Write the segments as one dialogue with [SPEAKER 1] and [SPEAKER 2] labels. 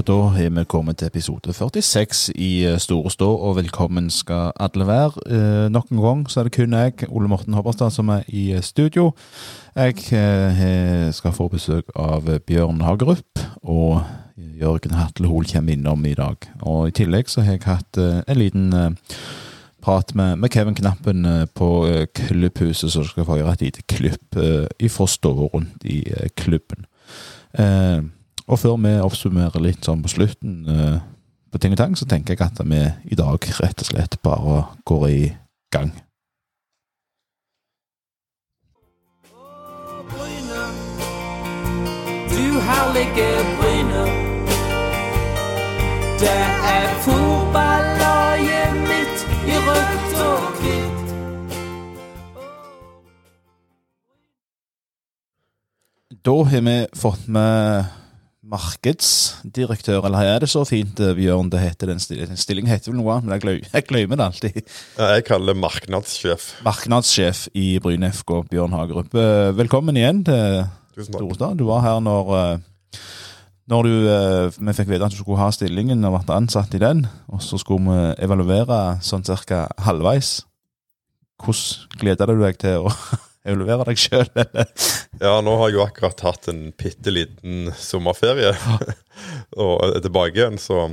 [SPEAKER 1] Og da har vi kommet til episode 46 i eh, Store Stå, og velkommen skal alle være. Eh, nok en gang så er det kun jeg, Ole Morten Hopperstad, som er i eh, studio. Jeg eh, skal få besøk av Bjørn Hagerup, og Jørgen Hatle Hol kommer innom i dag. Og i tillegg så har jeg hatt eh, en liten eh, prat med, med Kevin Knappen eh, på eh, Klubbhuset, så du skal få gjøre et lite klipp eh, ifra ståa rundt i eh, klubben. Eh, og før vi oppsummerer litt sånn på slutten eh, på ting og tang, så tenker jeg at vi i dag rett og slett bare går i gang.
[SPEAKER 2] Du herlige Bryne. Det er fotballaget mitt i rødt og hvitt.
[SPEAKER 1] Da har vi fått med markedsdirektør, eller er det så fint, eh, Bjørn, det heter den stillingen? Stillingen heter vel noe annet, men jeg glemmer, jeg glemmer det alltid.
[SPEAKER 3] Ja, jeg kaller det markedssjef.
[SPEAKER 1] Markedssjef i Bryne FK, Bjørn Hagerup. Eh, Velkommen igjen til. Storstad. Du var her når, eh, når du, vi fikk vite at du skulle ha stillingen og vært ansatt i den, og så skulle vi evaluere sånn cirka halvveis. Hvordan gleder du deg til å evaluere deg sjøl?
[SPEAKER 3] Ja, nå har jeg jo akkurat hatt en bitte liten sommerferie. og er tilbake igjen, så,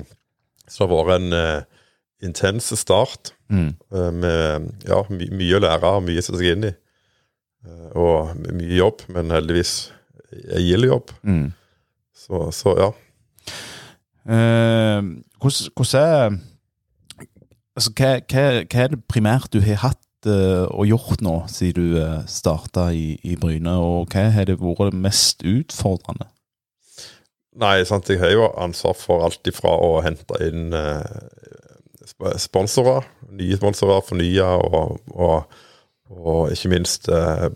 [SPEAKER 3] så det har vært en uh, intens start.
[SPEAKER 1] Mm.
[SPEAKER 3] eh, med ja, my mye å lære og mye å sette seg inn i. Eh, og mye jobb, men heldigvis jeg gilder jobb.
[SPEAKER 1] Mm.
[SPEAKER 3] Så, så ja.
[SPEAKER 1] Hvordan, er Altså, hva, hva, hva er det primært du har hatt og gjort nå, siden du uh, starta i, i Bryne, og hva har det vært mest utfordrende?
[SPEAKER 3] Nei, sant, jeg har jo ansvar for alt ifra å hente inn eh, sponsorer, nye sponsorer, fornye og, og, og ikke minst eh,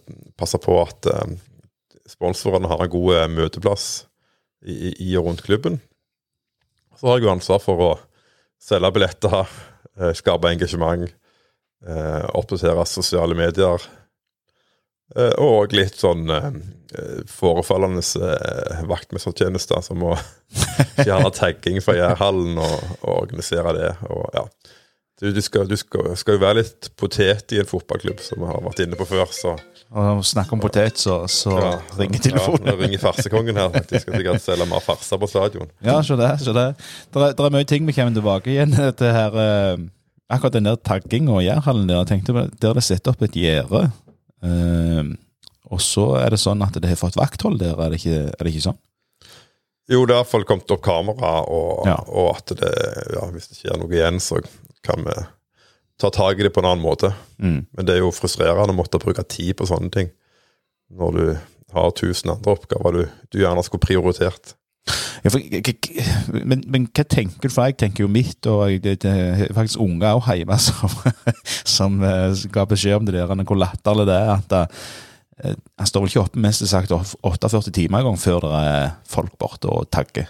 [SPEAKER 3] passe på at eh, sponsorene har en god eh, møteplass i- i og rundt klubben. Så har jeg jo ansvar for å selge billetter, eh, skape engasjement, eh, oppdatere sosiale medier. Eh, og litt sånn eh, forefallende eh, vaktmestertjenester, som å fjerne tagging fra Jærhallen og, og organisere det. Og, ja. Du, du, skal, du skal, skal jo være litt potet i en fotballklubb, som vi har vært inne på før. Så
[SPEAKER 1] Og snakke om potet, så, så
[SPEAKER 3] ja,
[SPEAKER 1] ringer
[SPEAKER 3] Ja,
[SPEAKER 1] telefonen.
[SPEAKER 3] nå ringer farsekongen her. De skal sikkert selge mer farser på stadion.
[SPEAKER 1] Ja, se det. se det. Det er, mye ting vi kommer tilbake igjen til her. eh, akkurat den der tagginga og Jærhallen der. Tenkte på, Der er det setter opp et gjerde. eh, og så er det sånn at det har fått vakthold der, er det ikke, er det ikke sånn?
[SPEAKER 3] Jo, det har iallfall kommet opp kamera, og,
[SPEAKER 1] Ja.
[SPEAKER 3] og at det, ja, hvis det skjer noe igjen, så kan vi ta tak i det på en annen måte.
[SPEAKER 1] Mm.
[SPEAKER 3] Men det er jo frustrerende å måtte bruke tid på sånne ting. Når du har tusen andre oppgaver du, du gjerne skulle prioritert.
[SPEAKER 1] Ja, for, men, men hva tenker du? For jeg tenker jo mitt, og jeg, det, det er faktisk unger òg hjemme som, som eh, ga beskjed om det der, hvor latterlig det er. at eh, Han står vel ikke oppe mest sagt 48 timer en gang før det er folk borte og tagger.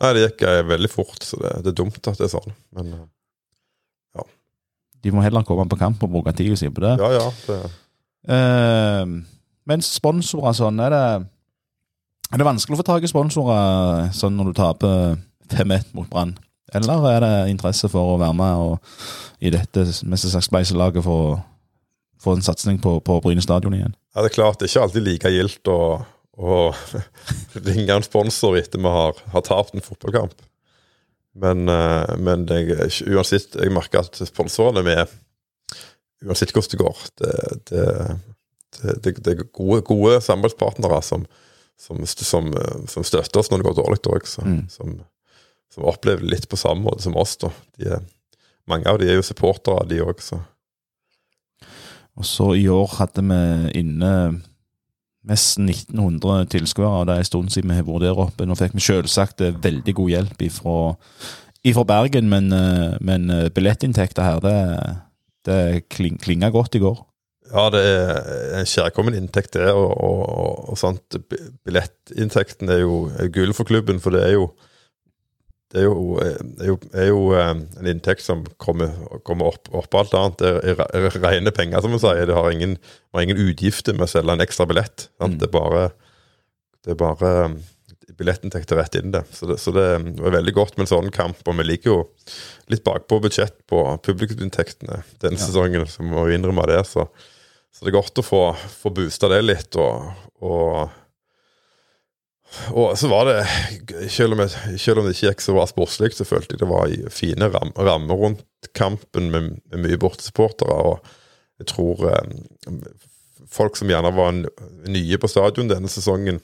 [SPEAKER 3] Nei, det gikk jeg veldig fort, så det, det er dumt at det er sånn. Men ja.
[SPEAKER 1] De må heller komme på kamp og bruke tida si på det.
[SPEAKER 3] ja, ja. Det,
[SPEAKER 1] Eh, men sponsorer sånn, er det Er det vanskelig å få tak i sponsorer sånn når du taper 5-1 mot Brann? Eller er det interesse for å være med og, i dette mesterskapsspleiselaget for å få en satsing på, på Bryne stadion igjen?
[SPEAKER 3] ja, det er klart det er ikke alltid like gildt å, å ringe en sponsor etter vi har, har tapt en fotballkamp. Men, eh, men det, uansett, jeg merker at sponsorene med uansett hvordan det går. Det, det, det, det er gode, gode samarbeidspartnere som, som, som, som støtter oss når det går dårlig òg.
[SPEAKER 1] Mm.
[SPEAKER 3] Som, som opplever det litt på samme måte som oss. er, mange av de er jo supportere, de òg.
[SPEAKER 1] Og så i år hadde vi inne nesten 1900 tilskuere, det er en stund siden vi har vært der oppe. Nå fikk vi selvsagt eh, veldig god hjelp ifra, ifra Bergen, men, eh, men eh, billettinntekter her, det, det kling, klinga godt i går.
[SPEAKER 3] Ja, det er en kjærkommen inntekt, det. Og, og, og, sant. Billettinntekten er jo gull for klubben, for det er jo det er jo, er jo, er jo eh, en inntekt som kommer, kommer opp, opp, alt annet. Det er, er rene penger, som vi sier. Det har ingen, har ingen utgifter med å selge en ekstra billett. Sant?
[SPEAKER 1] Mm.
[SPEAKER 3] Det er bare, det er bare billettinntekter rett inn det. Så, det. så det var veldig godt med en sånn kamp. Og vi ligger jo litt bakpå budsjett på publikumsinntektene denne sesongen, så vi må innrømme det. Så, så det er godt å få, få boosta det litt. og, og og så var det, selv om, jeg, selv om det ikke gikk så bra sportslig, så følte jeg det var fine ram, rammer rundt kampen med, med mye bortesupportere. Og jeg tror eh, folk som gjerne var nye på stadion denne sesongen,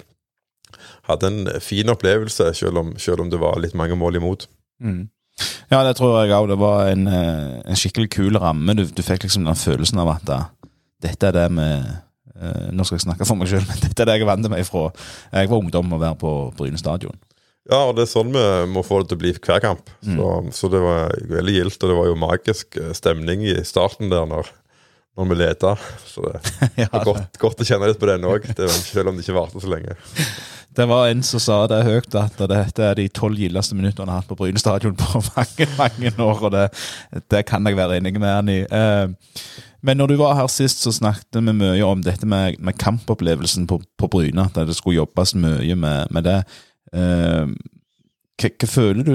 [SPEAKER 3] hadde en fin opplevelse, selv om, selv om det var litt mange mål imot.
[SPEAKER 1] Mm. Ja, det tror jeg òg. Det var en, eh, en skikkelig kul ramme. Du, du fikk liksom den følelsen av at eh, dette er det vi eh, Nå skal jeg snakke for meg sjøl, men dette er det jeg vant meg fra jeg var ungdom å være på Bryne stadion.
[SPEAKER 3] Ja, og det er sånn vi må få det til å bli hver kamp. Så, så det var veldig gildt, og det var jo magisk eh, stemning i starten der når, når vi leda. Så det
[SPEAKER 1] ja,
[SPEAKER 3] var godt, godt å kjenne litt på den òg, selv om det ikke varte så lenge.
[SPEAKER 1] Det var en som sa det høyt, at dette er de tolv gildeste minuttene han har hatt på Bryne stadion på mange mange år, og det, det kan jeg være enig med han i. Eh, men når du var her sist, så snakket vi mye om dette med, med kampopplevelsen på, på Bryne, at det skulle jobbes mye med, med det. Eh, hva, hva føler du,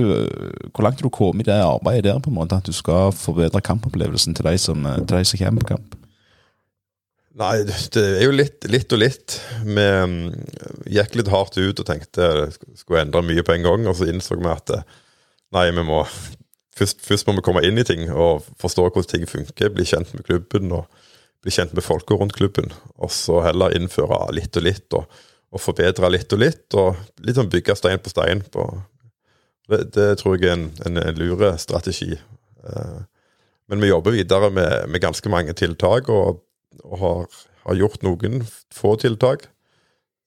[SPEAKER 1] Hvor langt har du kommet i det arbeidet der, på en måte, at du skal forbedre kampopplevelsen til de som, til de som kommer på kamp?
[SPEAKER 3] Nei, det er jo litt, litt og litt. Vi mm, gikk litt hardt ut og tenkte det skulle endre mye på en gang, og så innså vi at eh, nei, vi må først, først må vi komme inn i ting og forstå hvordan ting funker, bli kjent med klubben og bli kjent med folka rundt klubben. Og så heller innføre litt og litt, og, og forbedre litt og litt, og litt sånn bygge stein på stein. På. Det, det tror jeg er en, en, en lure strategi. Eh, Men vi jobber videre med, med ganske mange tiltak, og og har, har gjort noen få tiltak.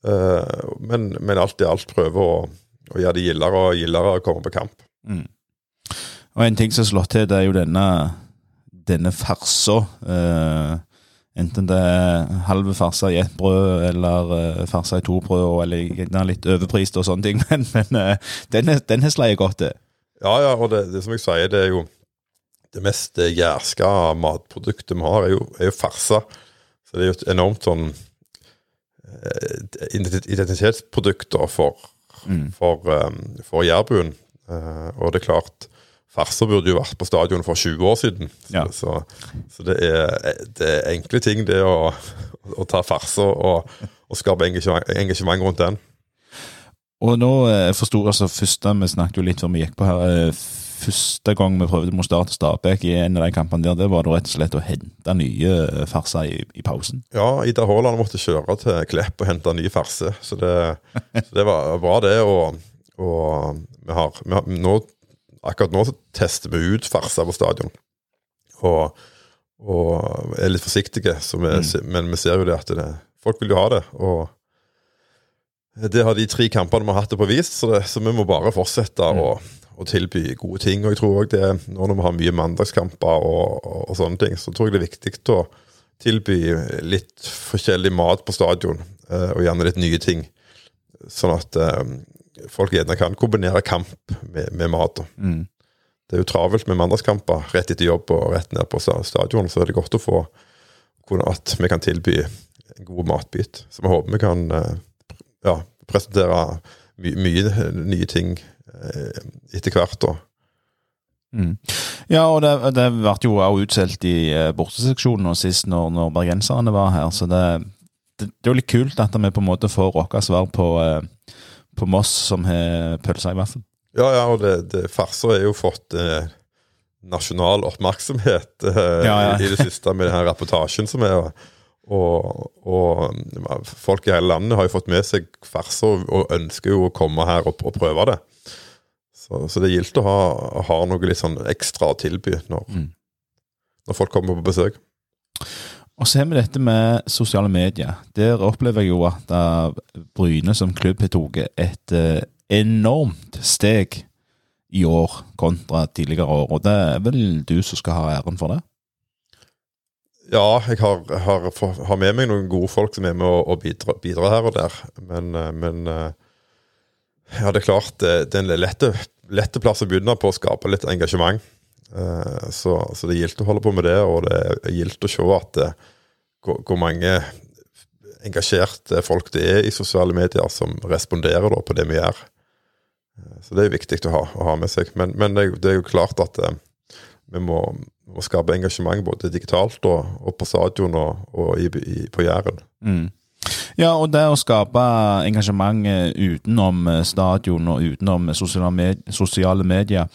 [SPEAKER 3] Eh, men, men alt i alt prøver å, å gjøre det gildere og gildere å komme på kamp.
[SPEAKER 1] Og en ting som har slått til, det er jo denne, denne farsa. Eh, enten det er halve farsa i ett brød, eller eh, farsa i to brød, eller gjerne litt overprist og sånne ting. Men, men eh, den, den har sleiet godt til.
[SPEAKER 3] Ja, ja, og det, det som jeg sier, det er jo det mest jærske jærska matproduktet vi har, er jo, er jo farsa. Så det er jo et enormt sånn eh, identitetsprodukt for, for, um, for jærbuen. Uh, og det er klart, farsa burde jo vært på stadion for 20 år siden. Så,
[SPEAKER 1] Ja.
[SPEAKER 3] så, så det, er, det er enkle ting, det å, å ta farser og, og skape engasjement, engasjement rundt den.
[SPEAKER 1] Og nå eh, forsto altså første Vi snakket jo litt før vi gikk på her. eh, Første gang vi prøvde mot Start og Stabæk i en av de kampene der, det var det rett og slett å hente nye eh, farser i, i pausen.
[SPEAKER 3] Ja, Ida Haaland måtte kjøre til Klepp og hente nye farser. Så det, så det var bra, det. Og, og vi har, vi har nå, akkurat nå så tester vi ut farser på stadion. Og, og er litt forsiktige, så vi, mm. men vi ser jo det at det, folk vil jo ha det. Og det har de tre kampene vi har hatt det på vist, så, det, så vi må bare fortsette å, å tilby gode ting. Og jeg tror også det, nå når vi har mye mandagskamper og, og, og sånne ting, så tror jeg det er viktig å tilby litt forskjellig mat på stadion, eh, og gjerne litt nye ting. Sånn at eh, folk gjerne kan kombinere kamp med, med mat. Mm. Det er jo travelt med mandagskamper rett etter jobb og rett ned på stadion, så er det godt å få at vi kan tilby en god matbit. Så vi håper vi kan eh, ja, presentere my mye nye ting eh, etter hvert. da.
[SPEAKER 1] Ja, og det, det ble jo også utsolgt i eh, borteseksjonen og sist når, når bergenserne var her, så det, det, det er jo litt kult at vi på en måte får vårt svar på, eh, på Moss, som har pølser i vaffel.
[SPEAKER 3] Ja, ja, og det, det farser har jo fått eh, nasjonal oppmerksomhet eh,
[SPEAKER 1] Ja, ja.
[SPEAKER 3] I, det siste med denne reportasjen som er. Og, og mm, folk i hele landet har jo fått med seg farser og, ønsker jo å komme her og, og prøve det. Så, så det er gildt å ha, ha noe litt sånn ekstra å tilby når, når folk kommer på besøk.
[SPEAKER 1] Og så har vi dette med sosiale medier. Der opplever jeg jo at eh, Bryne som klubb har tatt et eh, enormt steg i år kontra tidligere år, og det er vel du som skal ha æren for det?
[SPEAKER 3] Ja, jeg har, har, har med meg noen gode folk som er med å, å bidra, her og der. Men, eh, men ja, det er klart det er en lette, lette plass å begynne på å skape litt engasjement. Eh, Så, så det er gildt å holde på med det, og det er gildt å se at det, hvor, hvor mange engasjerte folk det er i sosiale medier, som responderer da på det vi gjør. Eh, Så det er viktig å ha, å ha med seg. Men, men det, det er jo klart at eh, vi må, må skape engasjement både digitalt og, og på stadion og, og i, i, på Jæren.
[SPEAKER 1] Mm. Ja, og det å skape engasjement eh, utenom eh, stadion og utenom sosiale, medier,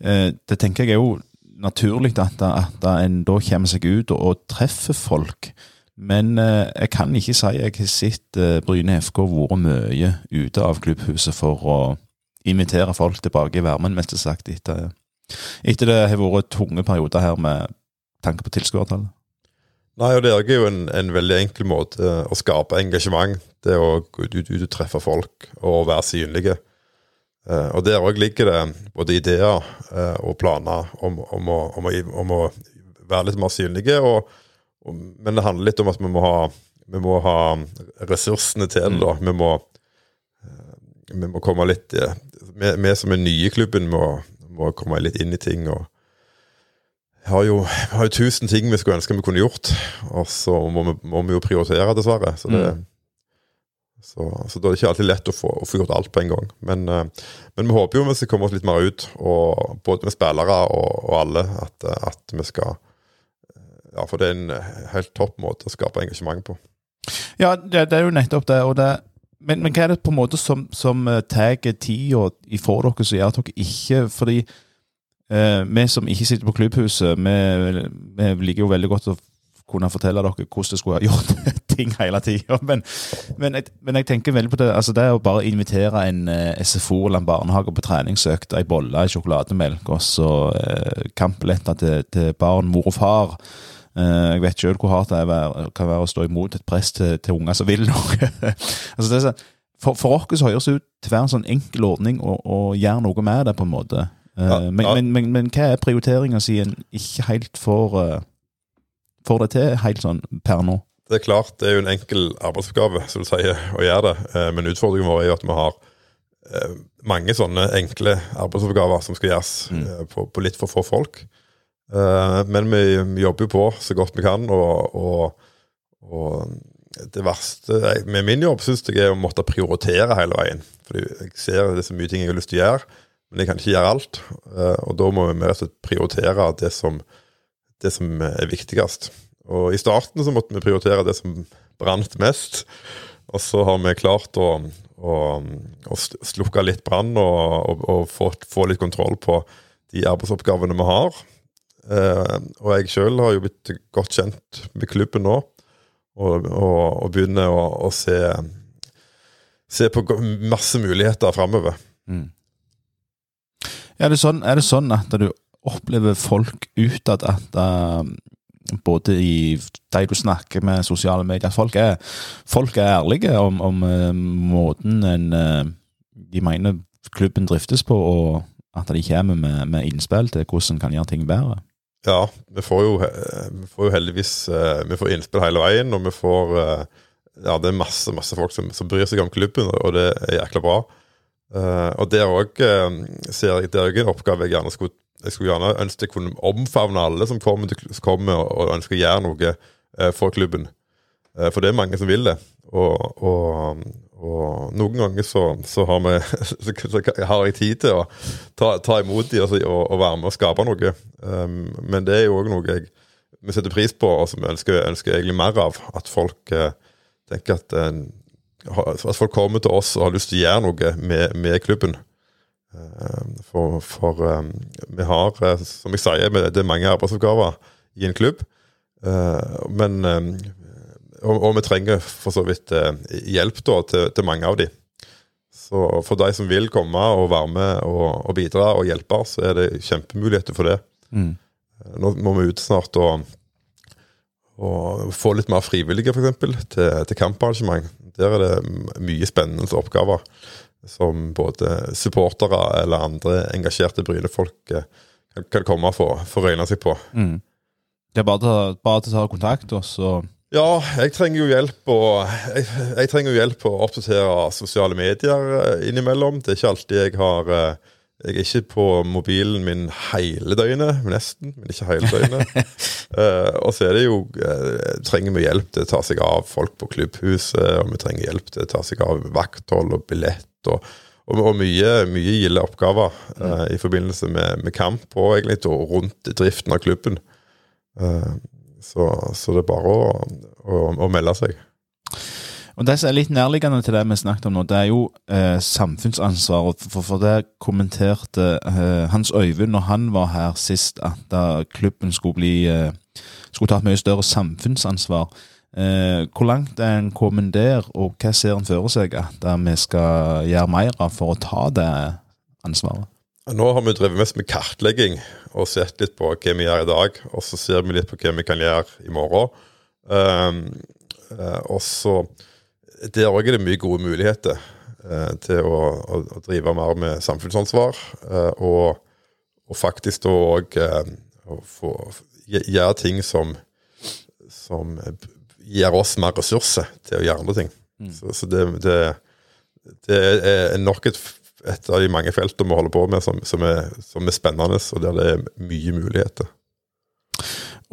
[SPEAKER 1] eh, det tenker jeg er jo naturlig at, at en da kommer seg ut og, treffer folk. Men eh, jeg kan ikke si jeg har sett eh, Bryne FK vært mye ute av klubbhuset for å invitere folk tilbake i varmen, mest sagt, etter, etter det har vært tunge perioder her med tanke på tilskuertallet.
[SPEAKER 3] Nei, og det er jo en, en veldig enkel måte å skape engasjement. Det er å gå ut, ut, og treffe folk og være synlige. Eh, og der òg ligger det både ideer eh, og planer om, om, å, om, å, om å være litt mer synlige. Og, men det handler litt om at vi må ha, vi må ha ressursene til det. da. Vi må, eh, vi må komme litt eh, Vi, som er nye i klubben, må, må komme litt inn i ting. og har jo, har jo tusen ting vi skulle ønske vi kunne gjort, og så må vi, må vi jo prioritere, dessverre. Så, det, så, så da er det ikke alltid lett å få, å få gjort alt på en gang. Men, eh, men vi håper jo vi skal komme oss litt mer ut, og både med spillere og, og alle, at, at vi skal Ja, for det er en helt topp måte å skape engasjement på.
[SPEAKER 1] Ja, det, det er jo nettopp det. Og det men, men hva er det på en måte som, som eh, tar tida ifra dere som gjør at dere ikke Fordi vi som ikke sitter på klubbhuset, vi, liker jo veldig godt å kunne fortelle dere hvordan det skulle ha gjort ting hele tida. Men, men, men jeg tenker veldig på det altså det å bare invitere en eh, SFO eller en barnehage på treningsøkt, ei bolle, ei sjokolademelk og så eh, kampbilletter til, til barn, mor og far. Eh, jeg vet sjøl hvor hardt det være- kan være å stå imot et press til, til unger som vil noe. altså det er sånn, for, for oss så høres det ut til å være en sånn enkel ordning å, å gjøre noe med det, på en måte. Eh,
[SPEAKER 3] Ja,
[SPEAKER 1] men. Men, men, men hva er prioriteringa siden en ikke helt får, eh, får det til helt sånn per nå?
[SPEAKER 3] Det er klart, det er jo en enkel arbeidsoppgave som du sier, å gjøre det. Eh, Men utfordringen vår er jo at vi har mange sånne enkle arbeidsoppgaver som skal gjøres mm. på, på litt for få folk. Men vi, vi jobber jo på så godt vi kan, og, og, og det verste med min jobb syns jeg er å måtte prioritere hele veien. Fordi jeg ser det er så mye ting jeg har lyst til å gjøre, men jeg kan ikke gjøre alt. Eh, Og da må vi rett og slett prioritere det som, det som er viktigst. Og i starten så måtte vi prioritere det som brant mest. Og så har vi klart å, å, å slukke litt brann og, og, og få, få litt kontroll på de arbeidsoppgavene vi har. Eh, og jeg sjøl har jo blitt godt kjent med klubben nå, og, og, begynner å, å se, se på masse muligheter framover.
[SPEAKER 1] Er det sånn, er det sånn at du opplever folk utad at uh, både i de du snakker med sosiale medier, at folk er, folk er ærlige om, om uh, måten en, uh, de mener klubben driftes på, og at de kommer med, med innspill til hvordan en kan gjøre ting bedre?
[SPEAKER 3] Ja, vi får jo, vi får jo heldigvis Vi får innspill hele veien, og vi får Ja, det er masse masse folk som, som bryr seg om klubben, og det er jækla bra. Eh, og det er òg også en oppgave jeg gjerne skulle Jeg skulle gjerne ønske jeg kunne omfavne alle som kommer, kommer og, ønsker å gjøre noe eh, for klubben. Eh, for det er mange som vil det. Og, og, og noen ganger så, så, har vi, så, har jeg tid til å ta, ta imot dem og, og, og være med og skape noe. Um, men det er jo òg noe jeg, vi setter pris på, og som vi ønsker, ønsker egentlig mer av. At folk eh, tenker at, eh, ha- at folk kommer til oss og har lyst til å gjøre noe med, med klubben. Eh, For, for eh, vi har, eh, som jeg sier, det er mange arbeidsoppgaver i en klubb. Eh, Men og, og vi trenger for så vidt eh, hjelp da, til, til mange av de. Så for de som vil komme og være med og, og bidra og hjelpe, så er det kjempemuligheter for det.
[SPEAKER 1] Mm.
[SPEAKER 3] Nå må vi ut snart og, og få litt mer frivillige, f.eks., til, til kamparrangement. Der er det mye spennende oppgaver som både supportere eller andre engasjerte Bryne-folk eh, kan, komme og få, røyne seg på.
[SPEAKER 1] Mm. Det er bare til, å- å ta kontakt, og så
[SPEAKER 3] Ja, jeg trenger jo hjelp og jeg, jeg trenger jo hjelp å oppdatere sosiale medier eh, innimellom. Det er ikke alltid jeg har, eh, jeg er ikke på mobilen min hele døgnet, nesten, men ikke hele døgnet. uh, og så er det jo uh, trenger vi hjelp til å ta seg av folk på klubbhuset, og vi trenger hjelp til å ta seg av vakthold og billett og, og, og mye, mye gilde oppgaver uh, i forbindelse med, med kamp og egentlig og rundt driften av klubben. Så, så det er bare å, å, å melde seg.
[SPEAKER 1] Og Det som er litt nærliggende til det vi snakket om nå, det er jo eh, samfunnsansvar. For, for det kommenterte eh, Hans Øyvind når han var her sist, at klubben skulle bli eh, skulle ta et mye større samfunnsansvar. Eh, hvor langt er en kommet der, og hva ser en for seg at eh, vi skal gjøre mer av for å ta det ansvaret?
[SPEAKER 3] Nå har vi drevet mest med kartlegging og sett litt på hva vi gjør i dag. Og så ser vi litt på hva vi kan gjøre i morgen. Um, og så Der òg er det mye gode muligheter eh, til å, å, å drive mer med samfunnsansvar. eh, og, og faktisk da òg å gjøre ting som, som gir oss mer ressurser til å gjøre andre ting. Så, så det, det, det er nok et, et av de mange feltene vi holder på med som, som, er, som er spennende, og der det er mye muligheter.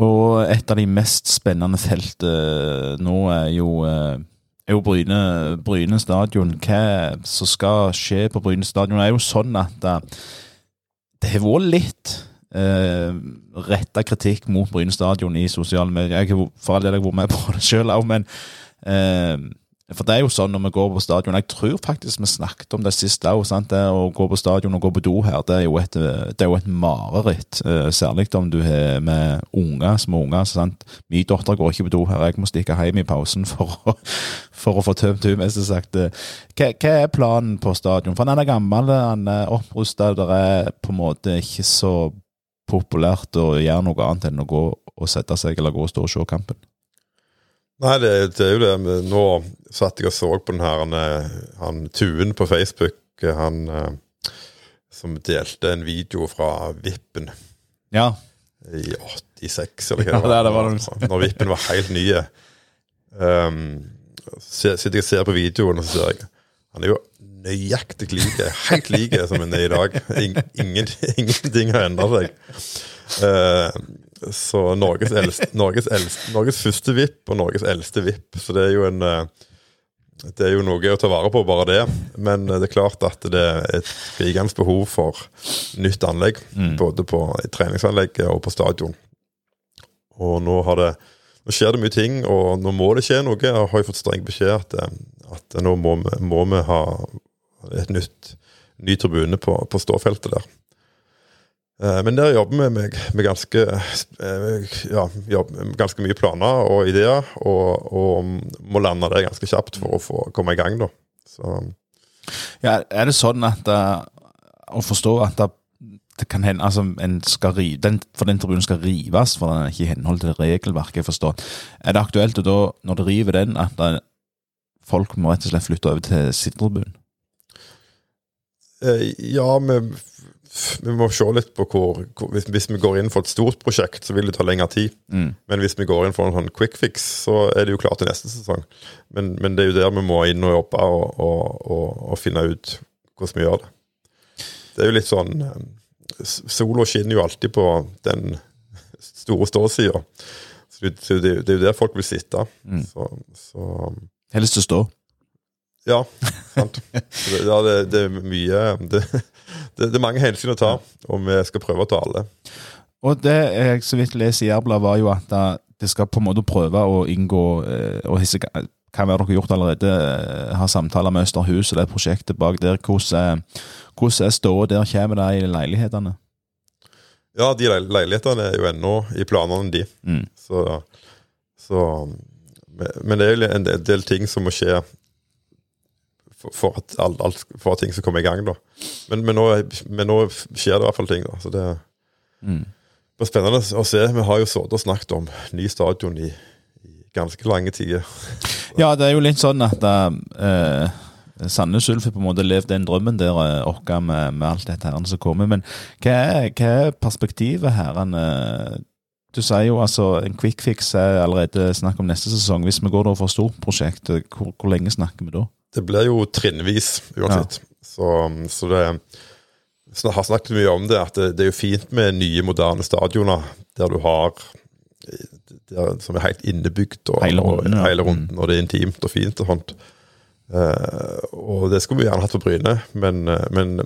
[SPEAKER 1] Og et av de mest spennende feltene nå er jo, eh, er jo Bryne, Bryne stadion. Hva som skal skje på Bryne stadion, er jo sånn at eh, det har vært litt eh, retta kritikk mot Bryne stadion i sosiale medier. Jeg har for all del vært med på det sjøl òg, men eh, for det er jo sånn når vi går på stadion Jeg tror faktisk vi snakket om det sist òg. Å gå på stadion og gå på do her, det er jo et, det jo et mareritt. eh, Særlig om du har med unger, små unger. Sant? Min datter går ikke på do her. Jeg må stikke hjem i pausen for å, for å få tømt henne, mest sagt. Hva, hva er planen på stadion? For han er gammel, han er opprusta. Det er på en måte ikke så populært å gjøre noe annet enn å gå og sette seg eller gå og stå og se kampen.
[SPEAKER 3] Nei, det, det er jo det. men Nå satt jeg og så på den her han, eh, han Tuen på Facebook, eh, han eh, som delte en video fra Vippen
[SPEAKER 1] Ja,
[SPEAKER 3] i 86, eller hva
[SPEAKER 1] Ja, det- det var
[SPEAKER 3] det Når Vippen var helt nye. Um, så sitter jeg og ser på videoen, og så ser jeg Han er jo nøyaktig like, helt like som han er i dag. Ing- Ingen, ingenting har endra seg. Eh, så Norges, eldste, Norges, eldste, Norges første VIP og Norges eldste VIP. Så det er jo en eh, Det er jo noe å ta vare på, bare det. Men eh, det er klart at det er et skrikende behov for nytt anlegg. Både på treningsanlegget og på stadion. Og nå har det nå skjer det mye ting, og nå må det skje noe. Jeg har jo fått streng beskjed at, eh, at nå må, vi- må vi ha et nytt ny tribune på, på ståfeltet der. Eh, Men der jobber vi med, med ganske, eh, ja, ganske mye planer og ideer, og, og må lande det ganske kjapt for å få komme i gang. da. Så,
[SPEAKER 1] Ja, er det sånn at uh, Å forstå at det, det kan hende altså rive, den, For den tribunen skal rives for den er ikke i henhold til regelverket, jeg forstår. Er det aktuelt da, når du river den, at det, folk må rett og slett flytte over til sittetribunen?
[SPEAKER 3] eh, ja, vi, vi må se litt på hvor, hvor hvis, hvis vi går inn for et stort prosjekt, så vil det ta lengre tid.
[SPEAKER 1] Mm.
[SPEAKER 3] Men hvis vi går inn for en sånn quick fix, så er det jo klart til neste sesong. Men, men det er jo der vi må inn og jobbe og, og, og, og finne ut hvordan vi gjør det. Det er jo litt sånn eh, Sola skinner jo alltid på den store ståsida. Så det, det, det er jo der folk vil sitte. Så, så
[SPEAKER 1] Helst å stå.
[SPEAKER 3] Ja, sant. Ja, det, det er mye det, det, er mange hensyn å ta, og vi skal prøve å ta alle.
[SPEAKER 1] Og det jeg så vidt leser i Jærbladet, var jo at det, skal på en måte prøve å inngå eh, og hisse, Kan være dere gjort allerede, eh, har samtaler med Østerhus og det prosjektet bak der. Hvordan, er- hvordan er ståa der? Kommer det i leilighetene?
[SPEAKER 3] Ja, de leilighetene er jo ennå i planene, de.
[SPEAKER 1] Mm.
[SPEAKER 3] Så, så men- det er jo en del, del ting som må skje for, at alt, alt, for at ting skal komme i gang, da. Men, men, nå, men nå skjer det i hvert fall ting, da. Så det
[SPEAKER 1] Mm.
[SPEAKER 3] blir spennende å se. Vi har jo sittet og snakket om ny stadion i, i ganske lange tider.
[SPEAKER 1] Ja, det er jo litt sånn at uh, Sandnes Ulf har på en måte levd den drømmen der uh, med, med alt dette her som kommer. Men hva er, hva er perspektivet her? Han, eh, du sier jo altså en quick fix er allerede snakk om neste sesong. Hvis vi går da for stort prosjekt, eh, hvor, hvor lenge snakker vi da?
[SPEAKER 3] Det blir jo trinnvis uansett. Så, så det Jeg har snakket mye om det, at det, det er jo fint med nye, moderne stadioner der du har der, Som er helt innebygd, og,
[SPEAKER 1] Hele runden,
[SPEAKER 3] og, hele runden, og det er intimt og fint og sånt. Uh, og det skulle vi gjerne hatt på Bryne, men, uh, men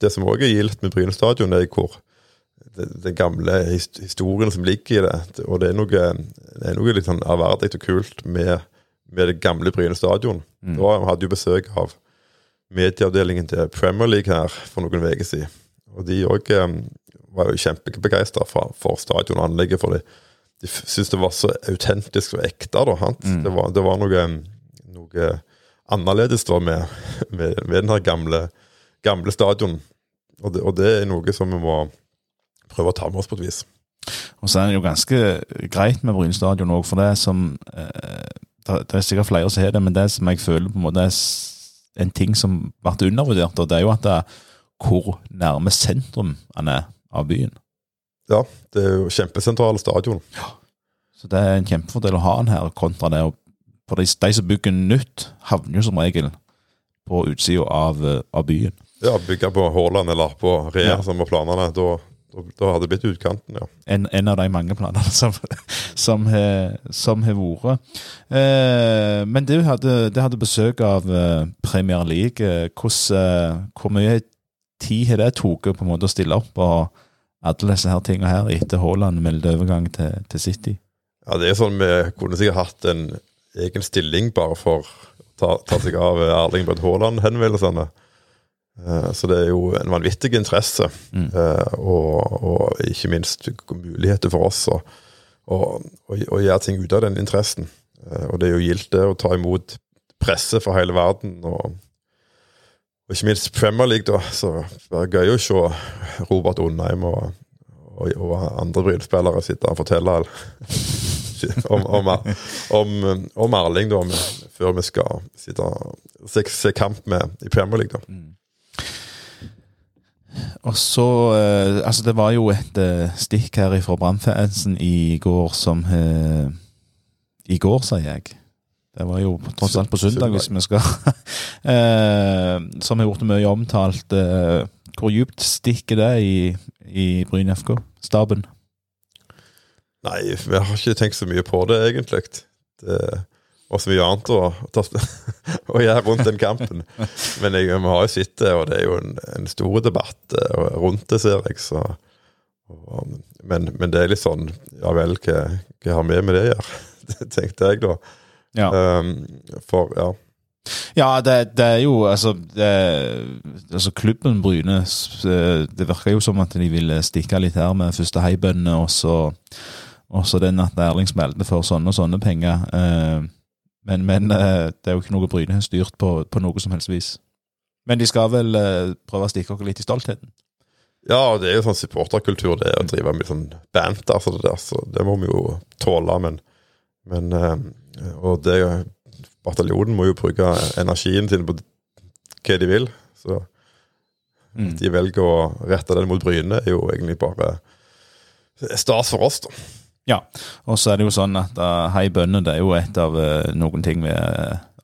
[SPEAKER 3] det som òg er gildt med Bryne stadion, er hvor den gamle historien som ligger i det. Og det er noe, det er noe litt sånn ærverdig og kult med, med det gamle Bryne stadion. Da vi hadde jo besøk av medieavdelingen til Premier League her for noen uker siden. Og de òg var jo kjempebegeistra for, for stadionanlegget. for de, de syntes det var så autentisk og ekte. da, mm. Det, var, det var noe, noe annerledes da med, med, med den her gamle, gamle stadion. Og det, og det er noe som vi må prøve å ta med oss på et vis.
[SPEAKER 1] Og så er det jo ganske greit med Bryne stadion òg, for det som eh, det, er sikkert flere som har det, men det som jeg føler på en måte er en ting som ble undervurdert, og det er jo at det er hvor nærme sentrum han er av byen.
[SPEAKER 3] Ja, det er jo kjempesentral stadion. Ja.
[SPEAKER 1] Så det er en kjempefordel å ha han her, kontra det. For de, de som bygger nytt, havner jo som regel på utsida av, eh, av byen.
[SPEAKER 3] Ja, bygge på Haaland eller på Rea,
[SPEAKER 1] Ja.
[SPEAKER 3] som var planene. Da, da, hadde det blitt utkanten, ja.
[SPEAKER 1] en, en av de mange planene som, som, har- vært. Eh, men du hadde, det hadde besøk av eh, Premier League. Eh, Hvordan, eh, hvor mye tid har det tatt på en måte å stille opp og alle disse her tingene her etter Haaland meldte overgang til, til City?
[SPEAKER 3] Ja, det er sånn Vi kunne sikkert hatt en egen stilling bare for å ta, ta seg av Erling Braut Haaland-henvendelsene. Eh, Så det er jo en vanvittig interesse,
[SPEAKER 1] Mm.
[SPEAKER 3] eh, og, og ikke minst muligheter for oss å, å, å, å gjøre ting ut av den interessen. Eh, Og det er jo gildt det å ta imot presse fra hele verden. og og ikke minst Premier League, da. Så det er gøy å se Robert Undheim og, og, og andre Bryne-spillere sitte og fortelle om, om, om, om Erling, da, før vi skal sitte og se, se kamp med i Premier League. da.
[SPEAKER 1] Og så eh, Altså, det var jo et eh, stikk her fra Brannfansen i går som eh, I går, sier jeg. Det var jo tross alt på søndag, hvis vi skal eh, Som har blitt mye omtalt. Hvor djupt stikker det i, i Bryn FK? Staben?
[SPEAKER 3] Nei, vi har ikke tenkt så mye på det, egentlig. Det var så mye annet å, å gjøre rundt den kampen. Men jeg, vi har jo sett det, og det er jo en, en stor debatt eh, rundt det, ser jeg. Så, og, men, men det er litt sånn Ja vel, hva, hva har vi med det å gjøre? Tenkte jeg, da.
[SPEAKER 1] Ja.
[SPEAKER 3] Um, for ja.
[SPEAKER 1] Ja, det, det er jo altså, det, altså Klubben Bryne eh, Det virker jo som at de ville stikke litt her med første heibønne, og så, den at Erling smelte for sånne og sånne penger. Eh, men men eh, det er jo ikke noe Bryne har styrt på, på noe som helst vis. Men de skal vel eh, prøve å stikke oss litt i stoltheten.
[SPEAKER 3] ja, det er jo sånn supporterkultur, det å drive med sånn banter, så det der, så det må vi jo tåle. Men, men eh, Og det bataljonen må jo bruke energien sin på hva de vil. Så
[SPEAKER 1] Mm.
[SPEAKER 3] de velger å rette den mot Bryne, er jo egentlig bare stas for oss, da.
[SPEAKER 1] Ja, og så er det jo sånn at uh, Hei bønne det er jo et av uh, noen ting vi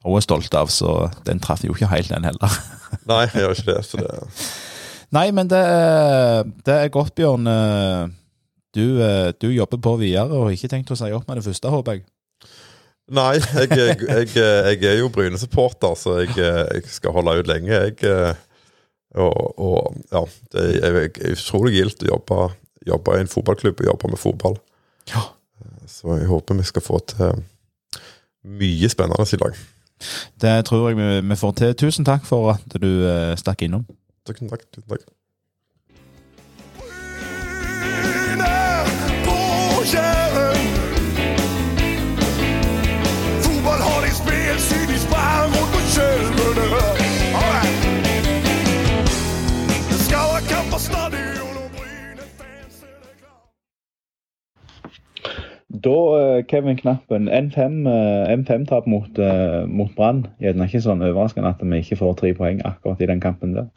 [SPEAKER 1] også er stolte av, så den traff jo ikke helt den heller.
[SPEAKER 3] Nei, jeg gjør ikke det. Så det
[SPEAKER 1] Nei, men det, er- det er godt, Bjørn. Eh, Du, eh, du jobber på videre og har ikke tenkt å si opp med det første, håper jeg.
[SPEAKER 3] Nei, jeg, jeg, jeg, jeg er jo Bryne-supporter, så jeg, skal holde ut lenge. Jeg, eh, og, og ja, det er utrolig gildt å jobbe, jobbe i en fotballklubb og jobbe med fotball.
[SPEAKER 1] Ja.
[SPEAKER 3] Så jeg håper vi skal få til mye spennende i dag.
[SPEAKER 1] Det tror jeg vi, vi får til. Tusen takk for at du eh, stakk innom.
[SPEAKER 3] Tusen takk. Tusen takk.
[SPEAKER 4] Fotboll
[SPEAKER 1] Da, eh, Kevin Knappen, M5-tap mot, eh, mot Brann. Gjerne ikke sånn overraskende at vi ikke får tre poeng akkurat i den kampen der.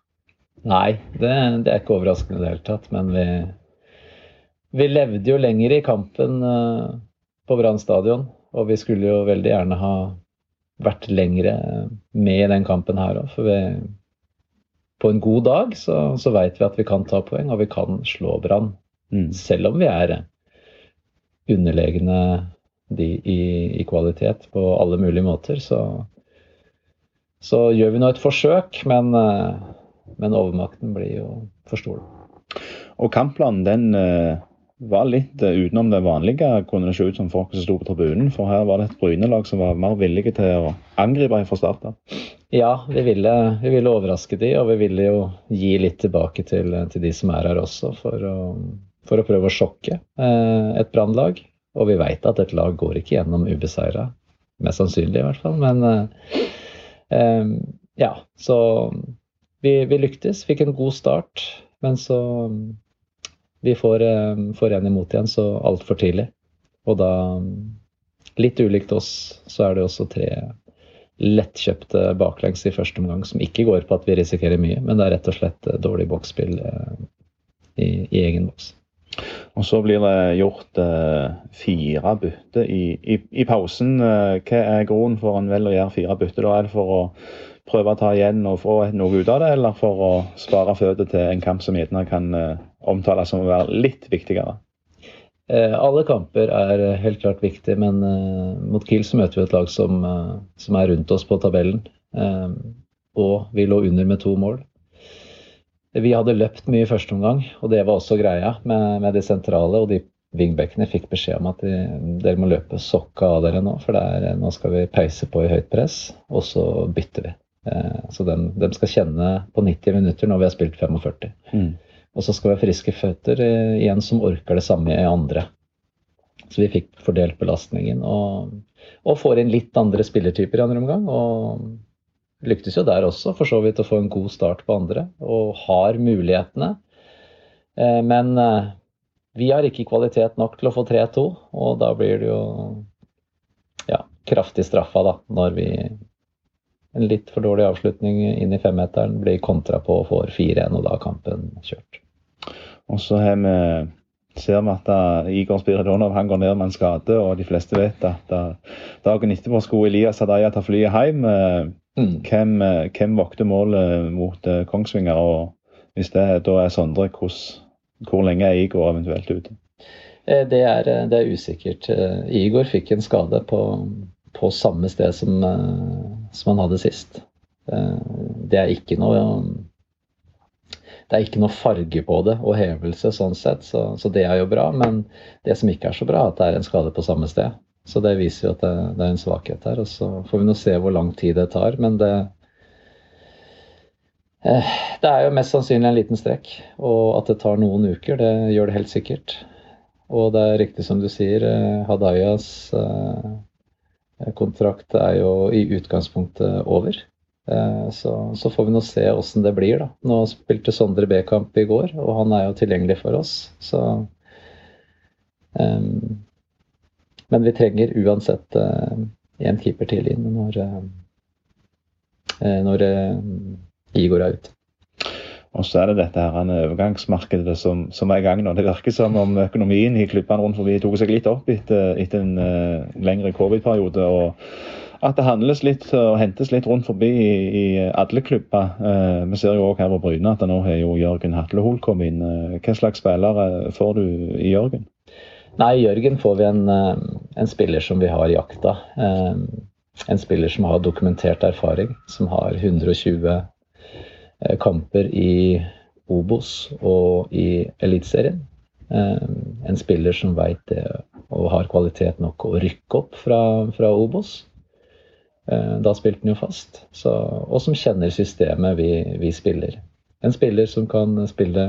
[SPEAKER 5] Nei, det, det er ikke overraskende i det hele tatt. Men vi, vi levde jo lenger i kampen eh, på Brann stadion. Og vi skulle jo veldig gjerne ha vært lengre med i den kampen her òg. For vi, på en god dag så, så veit vi at vi kan ta poeng, og vi kan slå Brann.
[SPEAKER 1] Mm.
[SPEAKER 5] Selv om vi er underlegne de i, i kvalitet på alle mulige måter, så, så gjør vi nå et forsøk, men, eh, men overmakten blir jo for stor.
[SPEAKER 1] Og kampplanen den eh, var litt eh, utenom det vanlige, kunne det se ut som folk som sto på tribunen. For her var det et Bryne-lag som var mer villige til å angripe fra start av.
[SPEAKER 5] Ja, vi ville, vi ville overraske de, og vi ville jo gi litt tilbake til, til de som er her også, for å, for å prøve å sjokke eh, et brannlag. Og vi veit at et lag går ikke gjennom ubeseira. Mest sannsynlig, i hvert fall. Men eh, eh, ja, så vi, vi lyktes. Fikk en god start. Men så Vi får, får en imot igjen så altfor tidlig. Og da, litt ulikt oss, så er det også tre lettkjøpte baklengs i første omgang som ikke går på at vi risikerer mye, men det er rett og slett dårlig boksspill i, i egen boks.
[SPEAKER 1] Og så blir det gjort eh, fire bytter i, i, i pausen. Eh, hva er grunnen for en velger å gjøre fire bytter? Er det for å prøve å ta igjen og få noe ut av det, eller for å spare føtter til en kamp som gjerne kan eh, omtales som å være litt viktigere?
[SPEAKER 5] Eh, alle kamper er eh, helt klart viktig, men mot Kiel så møter vi et lag som, som er rundt oss på tabellen. Og vi lå under med to mål. Vi hadde løpt mye i første omgang, og det var også greia med, med de sentrale. Og de wingbackene fikk beskjed om at de, dere må løpe sokka av dere nå, for det er, nå skal vi peise på i høyt press, og så bytter vi. Eh, så de, de skal kjenne på 90 minutter når vi har spilt 45.
[SPEAKER 1] Mm.
[SPEAKER 5] Og så skal vi ha friske føtter eh, igjen som orker det samme i andre. Så vi fikk fordelt belastningen og, og får inn litt andre spillertyper i andre omgang. Og lyktes jo der også, for så vidt å få en god start på andre. Og har mulighetene. Eh, Men eh, vi har ikke kvalitet nok til å få 3-2, og da blir det jo ja, kraftig straffa, da, når vi en litt for dårlig avslutning inn i femmeteren blir kontra på og får 4-1, og da er kampen kjørt.
[SPEAKER 1] Og så har vi ser vi at uh, Igor Spiridonov han går ned med en skade, og de fleste vet at dagen etterpå skulle Elias Adaya ta flyet hjem.
[SPEAKER 5] Mm.
[SPEAKER 1] hvem, uh, hvem vokter målet mot uh, Kongsvinger? Og hvis det da er Sondre, hos, hvor lenge er Igor eventuelt ute?
[SPEAKER 5] Eh, Det er, eh, det er usikkert. Eh, Igor fikk en skade på, på samme sted som, eh, som han hadde sist. Eh, Det er ikke noe det er ikke noe farge på det og hevelse sånn sett, så, så det er jo bra. Men det som ikke er så bra, er at det er en skade på samme sted. Så det viser jo at det, det er en svakhet her. Og så får vi nå se hvor lang tid det tar. Men det eh, Det er jo mest sannsynlig en liten strekk. Og at det tar noen uker, det gjør det helt sikkert. Og det er riktig som du sier, eh, Hadayas eh, kontrakt er jo i utgangspunktet over. Så, så får vi nå se åssen det blir, da. Nå spilte Sondre B-kamp i går, og han er jo tilgjengelig for oss, så em, Men vi trenger uansett eh, en keeper til inn når, eh, eh, når Igor er ute.
[SPEAKER 1] Og så er det dette her en overgangsmarkedet som, som er i gang nå. Det virker som om økonomien i klubbene rundt forbi tok seg litt opp etter, etter en uh, lengre covid-periode. og At det handles litt og hentes litt rundt forbi i, i alle klubber. Eh, vi ser jo også her på Bryne at nå har jo Jørgen Hatlehol kommet inn. Hva slags spillere får du i Jørgen?
[SPEAKER 5] Nei, i Jørgen får vi en, en spiller som vi har jakta. Eh, En spiller som har dokumentert erfaring, som har 120 eh, kamper i Obos og i Eliteserien. Eh, En spiller som veit det og har kvalitet nok å rykke opp fra, fra Obos. Da spilte han jo fast. Så, og som kjenner systemet vi, vi spiller. En spiller som kan spille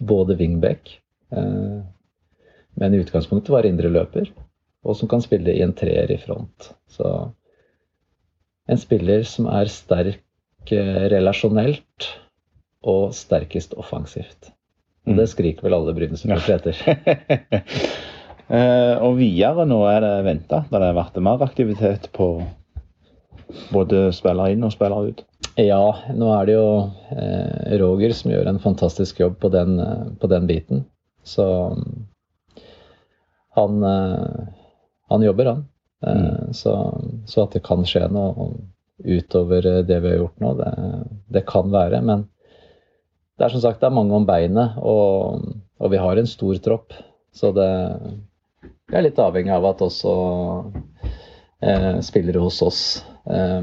[SPEAKER 5] både wingback, men i utgangspunktet var indre løper, og som kan spille i en treer i front. Så en spiller som er sterk eh, relasjonelt og sterkest offensivt. Og det skriker vel alle Bryne-supportere etter.
[SPEAKER 1] Eh, og videre nå er det venta det har vært mer aktivitet på både spiller inn og spiller ut.
[SPEAKER 5] Ja, nå er det jo eh, Roger som gjør en fantastisk jobb på den, eh, på den biten. Så mm, han, eh, han jobber, han. Mm. så, så at det kan skje noe utover eh, det vi har gjort nå. Det, det kan være, men det er som sagt det er mange om beinet, og, og vi har en stor tropp. Så det, vi er litt avhengig av at også eh, spillere hos oss eh,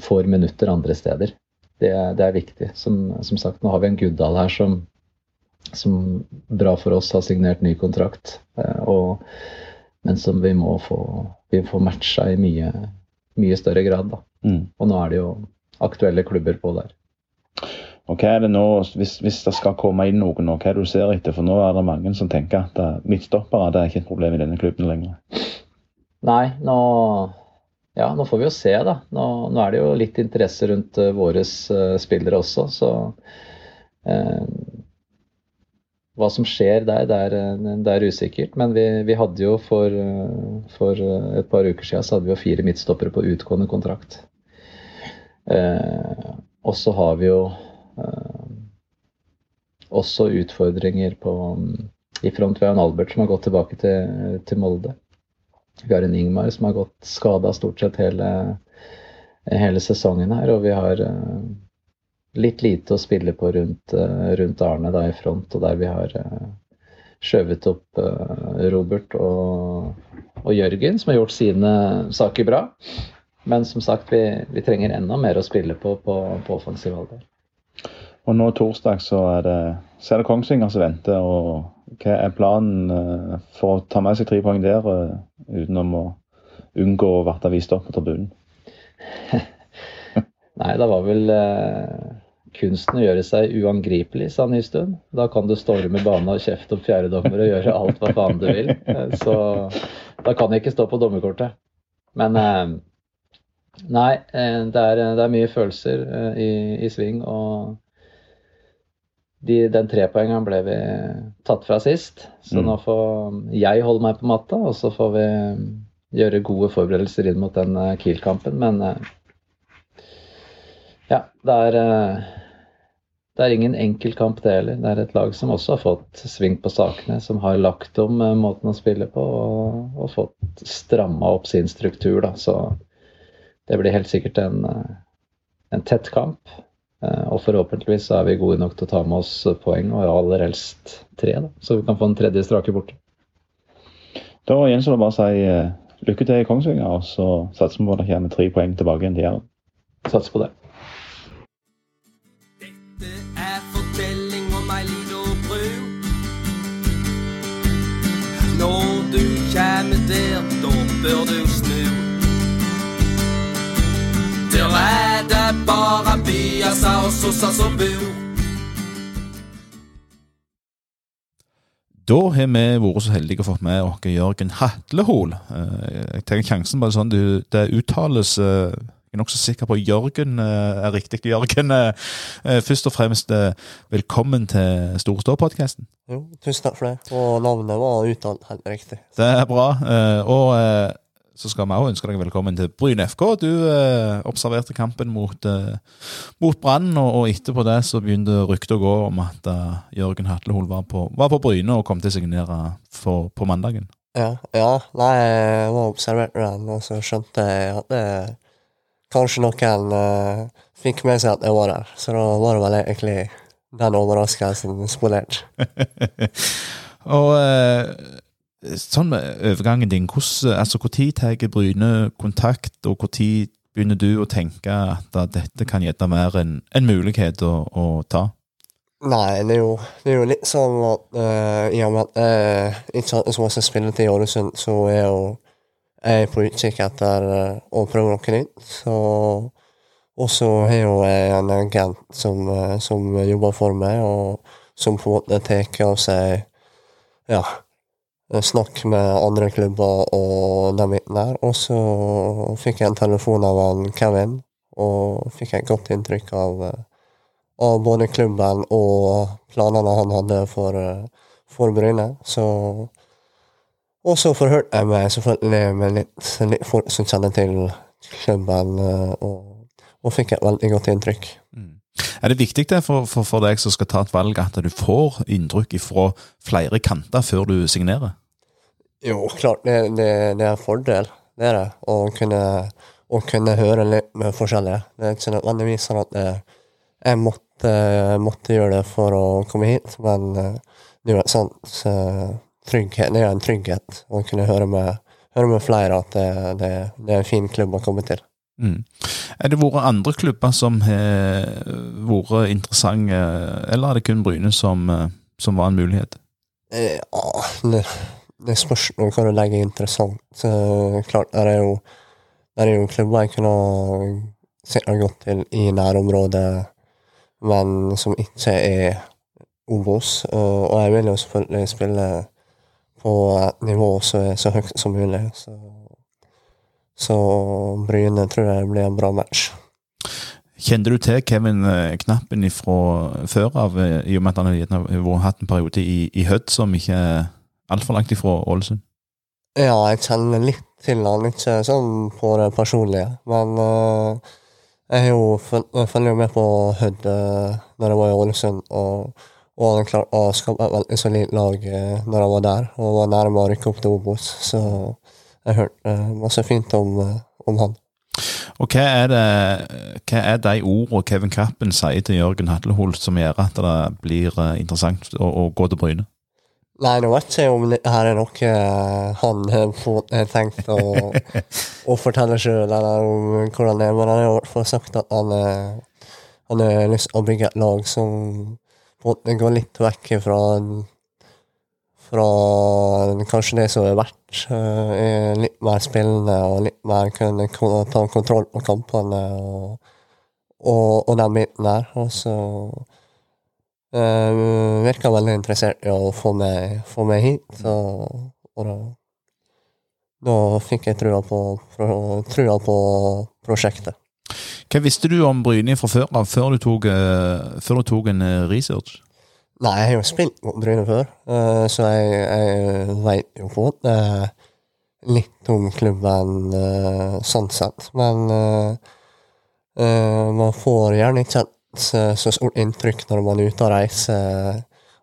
[SPEAKER 5] får minutter andre steder. Det, det er viktig. Som, som sagt, nå har vi en Guddal her som, som bra for oss har signert ny kontrakt. Eh, og, men som vi må få, vi får matcha i mye, mye større grad.
[SPEAKER 1] Mm.
[SPEAKER 5] Og nå er det jo aktuelle klubber på der.
[SPEAKER 1] Og hva er det nå, hvis, hvis det skal komme inn noen nå, hva er det du ser etter? For nå er det mange som tenker at eh, midtstoppere det er ikke et problem i denne klubben lenger.
[SPEAKER 5] Nei, nå, ja, nå får vi jo se, da. Nå, nå er det jo litt interesse rundt uh, våre eh, spillere også, så eh, Hva som skjer der, det er, eh, det er usikkert. Men vi, vi hadde jo for, eh, for eh, et par uker siden så hadde vi jo fire midtstoppere på utgående kontrakt. Eh, og så har vi jo eh, også utfordringer på, i front. Vi har en Albert som har gått tilbake til, til Molde. Vi har en Ingmar som har gått skada stort sett hele, hele sesongen her, og vi har eh, litt lite å spille på rundt, eh, rundt Arne da i front, og der vi har eh, skjøvet opp eh, Robert og, og Jørgen, som har gjort sine saker bra. Men som sagt, vi, vi trenger enda mer å spille på på, på offensiv alder.
[SPEAKER 1] Og nå torsdag så er det, så er det Kongsvinger som venter. og Hva er planen for å ta med seg tre poeng der, utenom å unngå å bli vist opp på tribunen?
[SPEAKER 5] Nei, det var vel eh, kunsten å gjøre seg uangripelig, sa Nystuen. Da kan du storme banen og kjefte opp fjerdedommer og gjøre alt hva faen du vil. Eh, Så da kan jeg ikke stå på dommerkortet. Men eh, nei, eh, det er, det er mye følelser i, i sving. Og de, den trepoengeren ble vi tatt fra sist. Så
[SPEAKER 1] Mm.
[SPEAKER 5] nå får jeg holde meg på matta, og så får vi gjøre gode forberedelser inn mot den Kiel-kampen. Men ja, det er, det er ingen enkel kamp det heller. Det er et lag som også har fått sving på sakene, som har lagt om eh, måten å spille på og, og fått stramma opp sin struktur. Da. Så det blir helt sikkert en, eh, en tett kamp. Eh, Og forhåpentligvis så er vi gode nok til å ta med oss poeng, og aller helst tre, da. så vi kan få en tredje strake borte.
[SPEAKER 1] Da gjenstår det bare å si lykke til i Kongsvinger, og så satser vi på at det kommer tre poeng tilbake igjen til Jæren.
[SPEAKER 5] Satser på. Det
[SPEAKER 2] bør du snu. Der er det bare byaser og sosser som bor.
[SPEAKER 1] Da har vi vært så heldige å fått med oss Jørgen Hatlehol. Eh, Jeg tenker sjansen bare sånn, det uttales eh, Jeg er nokså sikker på Jørgen eh, er riktig. Jørgen, eh, eh, først og fremst velkommen til Storstå-podkasten.
[SPEAKER 6] Jo, tusen takk for det. Og navnet var uttalt helt riktig.
[SPEAKER 1] Det er bra. Og så skal vi også ønske deg velkommen til Bryne FK. Du observerte kampen mot, mot Brann, og, etterpå det så begynte ryktet å gå om at Jørgen Hatlehol var på, var på Bryne og kom til å signere for, på mandagen.
[SPEAKER 6] Ja, ja. Nei, jeg var observert den, og så skjønte jeg at det, kanskje noen uh, fikk med seg at jeg var der. Så da var det vel egentlig den overraskelsen spolert.
[SPEAKER 1] og uh, sånn med overgangen din, hvordan, altså når tar Bryne kontakt, og når begynner du å tenke at dette kan gjette være en, en mulighet å, å ta?
[SPEAKER 6] Nei, det er jo, det er jo litt sånn at uh, i og med at jeg ikke hadde så masse spilletid i Ålesund, så er jo jeg er på utkikk etter eh, å prøve noe nytt. Og så har jeg en agent som, eh, som jobber for meg, og som på en måte tar av seg ja, snakk med andre klubber og dem der. Og så fikk jeg en telefon av han Kevin, og fikk et godt inntrykk av eh, av både klubben og planene han hadde for, eh, for Bryne. Så Og så forhørte jeg meg selvfølgelig med litt, litt folk som kjenner til klubben, eh, og, og fikk et veldig godt inntrykk.
[SPEAKER 1] Er det viktig det for, for, for deg som skal ta et valg, at du får inntrykk fra flere kanter før du signerer?
[SPEAKER 6] Jo, klart, det, det, det er en fordel, det er det. Å kunne, å kunne høre litt med forskjellige. Det er ikke nødvendigvis sånn at eh, jeg måtte, måtte gjøre det for å komme hit, men eh, det er jo et sånt trygghet, det er en trygghet å kunne høre med, høre med flere at det, det, det er en fin klubb å komme til.
[SPEAKER 1] Mm. Er det vært andre klubber som har vært interessante, eller er det kun Bryne som, eh, som var en mulighet?
[SPEAKER 6] Eh, Ja, det, det spørs hva du legger interessant. Så, klart, der er jo der er jo klubber jeg kunne sikkert gått til i nærområdet, men som ikke er Obos. Og jeg vil jo selvfølgelig spille på et nivå som er så høyt som mulig. Så, så Bryne tror jeg blir en bra match.
[SPEAKER 1] Kjente du til Kevin eh, Knappen fra før av, eh, i og med at han har hatt en periode i, i Hødd som ikke er altfor langt ifra Ålesund?
[SPEAKER 6] Ja, jeg kjenner litt til han, ikke sånn på det personlige, men uh, jeg jo jeg følger jo med på Hødd uh, når jeg var i Ålesund, og, og han klarte å skape et veldig solid lag eh, når han var der, og var nærme å rykke opp til Obos, så jeg har hørt eh, masse fint om, eh, om han.
[SPEAKER 1] Og hva er, det, hva er de ordene Kevin Kappen sier til Jørgen Hatleholt som gjør at det blir eh, interessant å, å gå til Bryne?
[SPEAKER 6] Nei, nå vet jeg om det her er noe eh, han har tenkt å, å fortelle sjøl, eller om hvordan det er, men han har i hvert fall sagt at han, eh, han har lyst til å bygge et lag som måte går litt vekk fra fra kanskje det som er verdt. eh, litt mer spillende og litt mer kunne ta kontroll på kampene og, og, og den biten der. Og så Uh, virka veldig interessert i å få meg, få meg hit, og, og da, da fikk jeg trua på, trua på prosjektet.
[SPEAKER 1] Hva visste du om Bryne fra før av, før eh, før du tok en eh, research?
[SPEAKER 6] Nei, jeg har jo spilt mot Bryne før, eh, så jeg, jeg veit jo måte litt om klubben sånn sett. Men man får gjerne ikke et så stort inntrykk når man er ute og reiser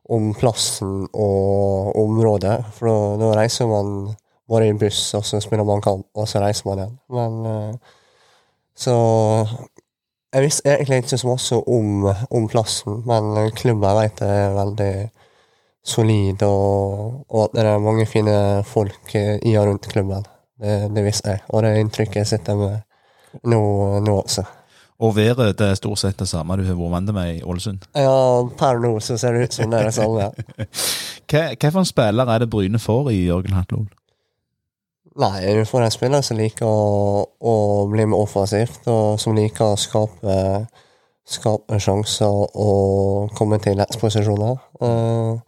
[SPEAKER 6] om plassen og området. For da, reiser man bare i buss, og så spiller man kamp, og så reiser man igjen. Men Så jeg visste egentlig ikke så mye om, om plassen, men klubben jeg vet er veldig solid, og, og at det er mange fine folk eh, i og rundt klubben. Det, det visste jeg, og det inntrykket jeg sitter med nå, nå også.
[SPEAKER 1] Og været det er stort sett det samme du har vært vant med i Ålesund.
[SPEAKER 6] Ja, per nå så ser det ut som det er det samme.
[SPEAKER 1] Hva, hva for en spiller er det Bryne får i Jørgen Hatleholt?
[SPEAKER 6] Nei, du får en spiller som liker å, å bli med offensivt, og som liker å skape, skape sjanser og komme til rettsposisjoner. Uh,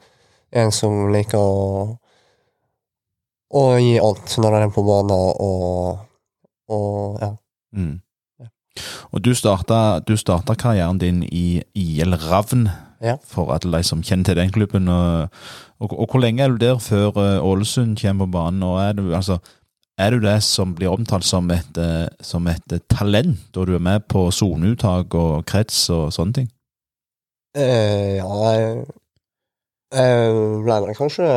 [SPEAKER 6] en som liker å, å gi alt når han er på banen, og, og ja.
[SPEAKER 1] Mm. Og du starta, du starta karrieren din i IL Ravn,
[SPEAKER 6] Ja.
[SPEAKER 1] for alle de som kjenner til den klubben. Og, og, og hvor lenge er du der før eh, Ålesund kommer på banen? Og er du, altså, er du det som blir omtalt som et, eh, som et eh, talent, og du er med på soneuttak og krets og sånne ting?
[SPEAKER 6] Eh, ja, jeg ble vel kanskje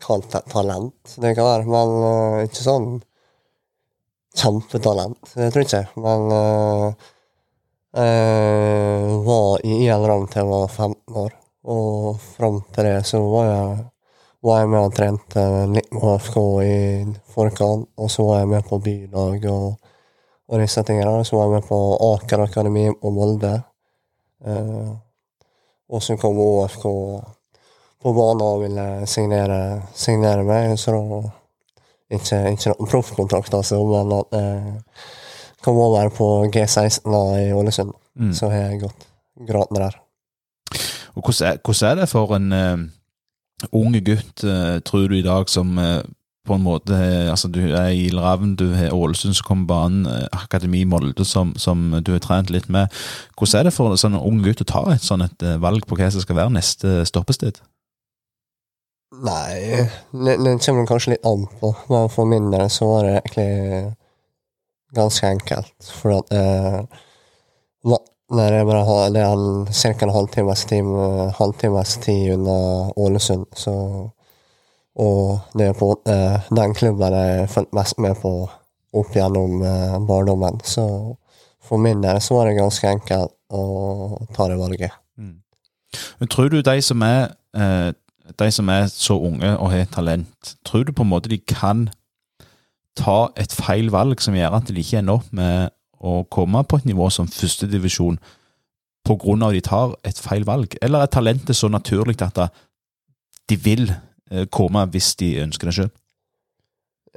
[SPEAKER 6] kalt et talent, det kan være, men uh, ikke sånn kjempetalent. Det tror jeg ikke men uh, jeg var i IL-rang til jeg var 15 år, og fram til det så var jeg, var jeg med og trente litt med AFK i forkant, og så var jeg med på bylag og, og disse tingene. Så var jeg med på Aker Akademi og Molde. Eh, og så kom ÅFK på banen og ville signere, signere meg. Så da ikke, ikke noen proffkontrakt, altså, men at jeg kom over på G16 da i Ålesund.
[SPEAKER 1] Mm.
[SPEAKER 6] Så har jeg gått gradene der.
[SPEAKER 1] Og hvordan er, hvordan er det for en uh, ung gutt, eh, tror du, i dag, som eh, på en måte eh, altså Du er i Ravn, du har Ålesund som kommer banen, Akademi Molde som, som du har trent litt med. Hvordan er det for en sånn ung gutt å ta et sånn et valg på hva som skal være neste stoppested?
[SPEAKER 6] Nei, det, det kommer kanskje litt an på, men for min del så var det egentlig ganske enkelt. For at eh, hva- det er bare det er ca. en halvtimes tid, halvtimes unna Ålesund, så Og det er på eh, den klubben jeg har fulgt mest med på opp gjennom eh, barndommen. Så for min del så var det ganske enkelt å ta det valget.
[SPEAKER 1] Men tror du de som er eh, de som er så unge og har talent, tror du på en måte de kan ta et feil valg som gjør at de ikke ender opp med å komme på et nivå som førstedivisjon av at de tar et feil valg? Eller er talentet så naturlig at de vil eh, komme hvis de ønsker det sjøl?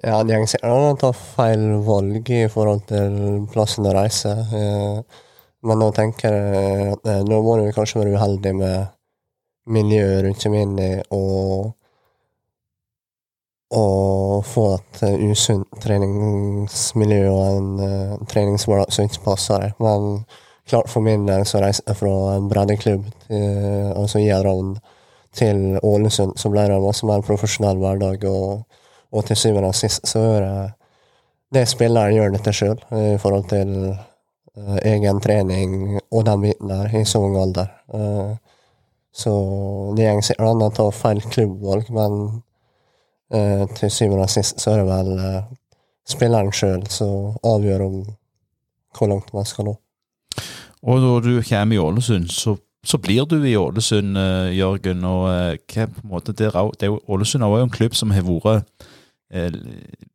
[SPEAKER 6] Ja, de er sikkert an å ta feil valg i forhold til plassen å reise. eh, Men nå tenker jeg at eh, nå må du kanskje være uheldig med miljøet rundt seg inn i og og få et eh, usunt treningsmiljø og en uh, treningshverdag som ikke passer. Men klart for min del så reiste jeg fra en breddeklubb, til, altså Idrettshavn, til Ålesund, så ble det en masse mer profesjonell hverdag. og og til syvende og sist så er det det spilleren gjør dette sjøl, i forhold til uh, egen trening og den biten der, i så ung alder. Uh, så det går sikkert an å ta feil klubbvalg, men eh, til syvende og sist så er det vel eh, spilleren sjøl som avgjør om hvor langt man skal nå.
[SPEAKER 1] Og når du kommer i Ålesund, så, så blir du i Ålesund, eh, Jørgen. Og eh, hva på en måte det jo, Ålesund er jo en klubb som har vært eh,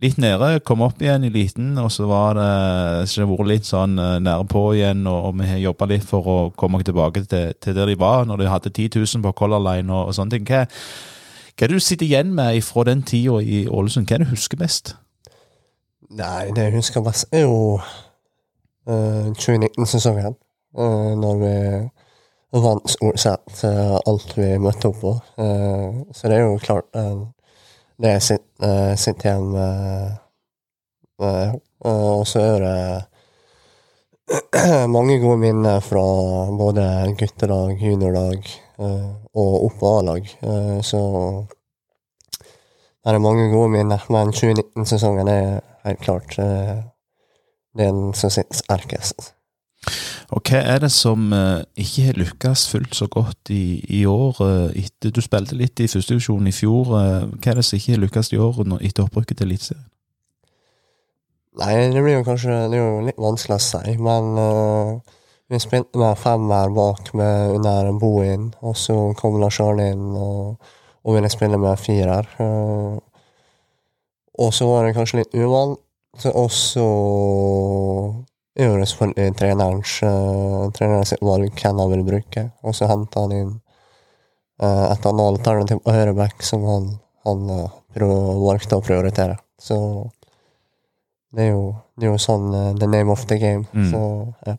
[SPEAKER 1] litt nede, kom opp igjen i liten, og så var det, så det vært litt sånn nære på igjen, og, og vi har jobba litt for å komme tilbake til, til der de var, når de hadde 10 000 på Color Line og, og sånne ting. Hva, hva er det du sitter igjen med fra den tida i Ålesund? Hva er det du husker best?
[SPEAKER 6] Nei, det jeg husker best, er jo uh, 2019-sesongen. Uh, når vi vant stort sett uh, alt vi møtte opp på. Eh, så det er jo klart eh, det jeg sitter, sitter igjen med. Eh, eh, og så er det mange gode minner fra både guttelag, juniorlag eh, og opp på A-lag. Eh, så det er mange gode minner, men 2019-sesongen er helt klart eh, den som sitter sterkest.
[SPEAKER 1] Og hva er det som eh, ikke har lykkes fullt så godt i, i år? eh, etter, du spilte litt i førstedivisjon i fjor. eh, hva er det som ikke har lykkes i år etter opprykket til Eliteserien?
[SPEAKER 6] Nei, det blir jo kanskje Det er jo litt vanskelig å si, men eh, vi spilte med femmer bak med under Bohin, og så kom Lars Arne inn og, og ville spille med firer. eh, og så var det kanskje litt uvant, og så gjorde selvfølgelig trenerens, uh, trenerens valg hvem han ville bruke, og så henta han inn eh, et annet alternativ på høyreback som han, han eh, valgte å prioritere. Så det er jo, det er jo sånn eh, the name of the game.
[SPEAKER 1] Mm.
[SPEAKER 6] Så ja.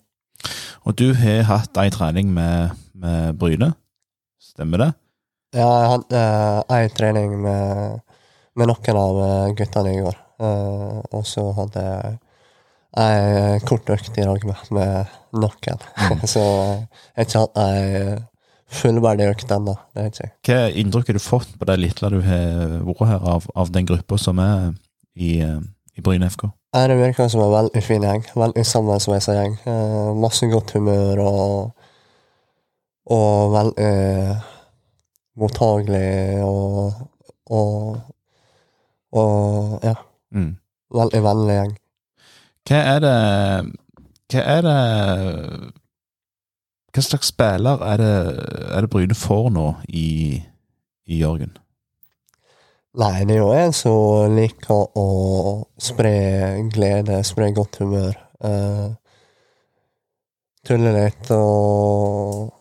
[SPEAKER 1] Og du har hatt ei trening med, med Bryne, stemmer det?
[SPEAKER 6] Ja, jeg hadde ei trening med, med noen av eh, guttene i går. Eh, og så hadde jeg ei kort økt i dag med, med noen. så eh, jeg har ikke hatt ei fullverdig økt ennå.
[SPEAKER 1] Hva inntrykk har du fått på det lille du har vært her av, av den gruppa som er i, eh, i Bryne FK?
[SPEAKER 6] Det virker som en veldig fin gjeng. Veldig sammensveisa gjeng. Eh, masse godt humør og, og veldig mottagelig og, og og ja,
[SPEAKER 1] Mm.
[SPEAKER 6] veldig vennlig gjeng.
[SPEAKER 1] Hva er det Hva er det Hva slags spiller er det, er det Bryne får nå i, i Jørgen?
[SPEAKER 6] Nei, det er jo en som liker å spre glede, spre godt humør. Uh, tulle litt og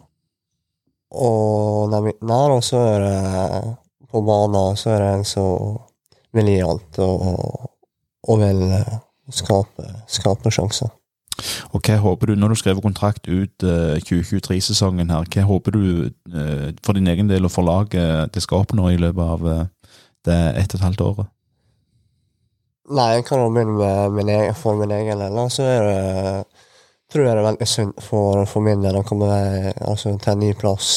[SPEAKER 6] Og biten der, og så er det på banen så er det en som vil gi alt og, og vil eh, skape, skape sjanser.
[SPEAKER 1] Og hva håper du, når du skriver kontrakt ut uh, 2023-sesongen her, hva håper du uh, for din egen del og for laget det skal oppnå i løpet av det ett og et halvt året?
[SPEAKER 6] Nei, jeg kan jo begynne med min egen, for min egen del. Så er det tror jeg det er veldig sunt for, for min del å komme altså, til en ny plass,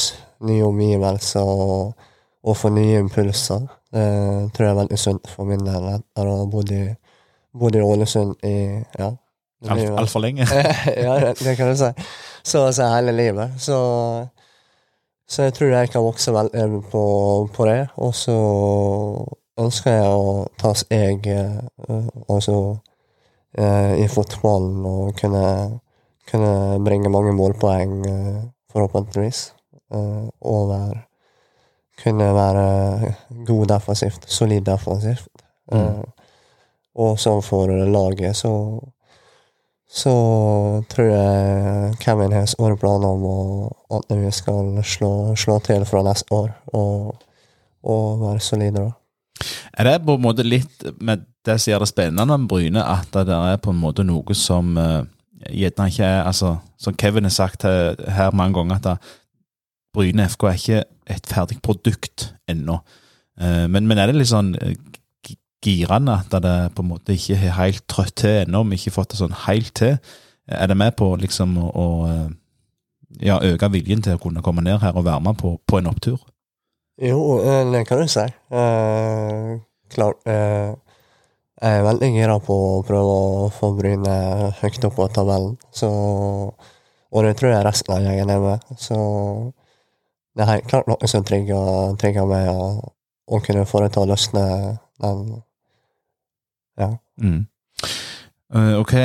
[SPEAKER 6] nye omgivelser og, og få nye impulser. Det tror jeg er veldig sunt for min del etter å ha bodd i, bodd i Ålesund i ja,
[SPEAKER 1] Altfor alt lenge?
[SPEAKER 6] ja, det, det kan du si. Så å si hele livet. Så, så jeg tror jeg kan vokse veldig på, på det. Og så ønsker jeg å ta steg eh, Altså eh, i fotballen og kunne, kunne bringe mange målpoeng, eh, forhåpentligvis. Eh, være, kunne være god defensivt, solid defensivt. Eh, og så for laget så så tror jeg Kevin har store planer om at vi skal slå, slå til fra neste år og, og være solide. da.
[SPEAKER 1] Er det på en måte litt med det som gjør det spennende med Bryne, at det er på en måte noe som uh, gjerne ikke er altså, Som Kevin har sagt her, mange ganger, at Bryne FK er ikke et ferdig produkt ennå. Eh, men, men er det litt sånn eh, girende der det på en måte ikke er helt trøtt til ennå, vi ikke fått det sånn helt til? Er det med på liksom å, å eh, ja, øke viljen til å kunne komme ned her og være med på, på en opptur?
[SPEAKER 6] Jo, eh, det kan du si. Eh, klart. Eh, jeg er veldig gira på å prøve å få Bryne høyt opp på tabellen. Så, og det tror jeg resten av gjengen er med. Så det er helt klart noe som trigger, trigger meg å, å kunne å løsne. Men ja.
[SPEAKER 1] Mm. Eh, hva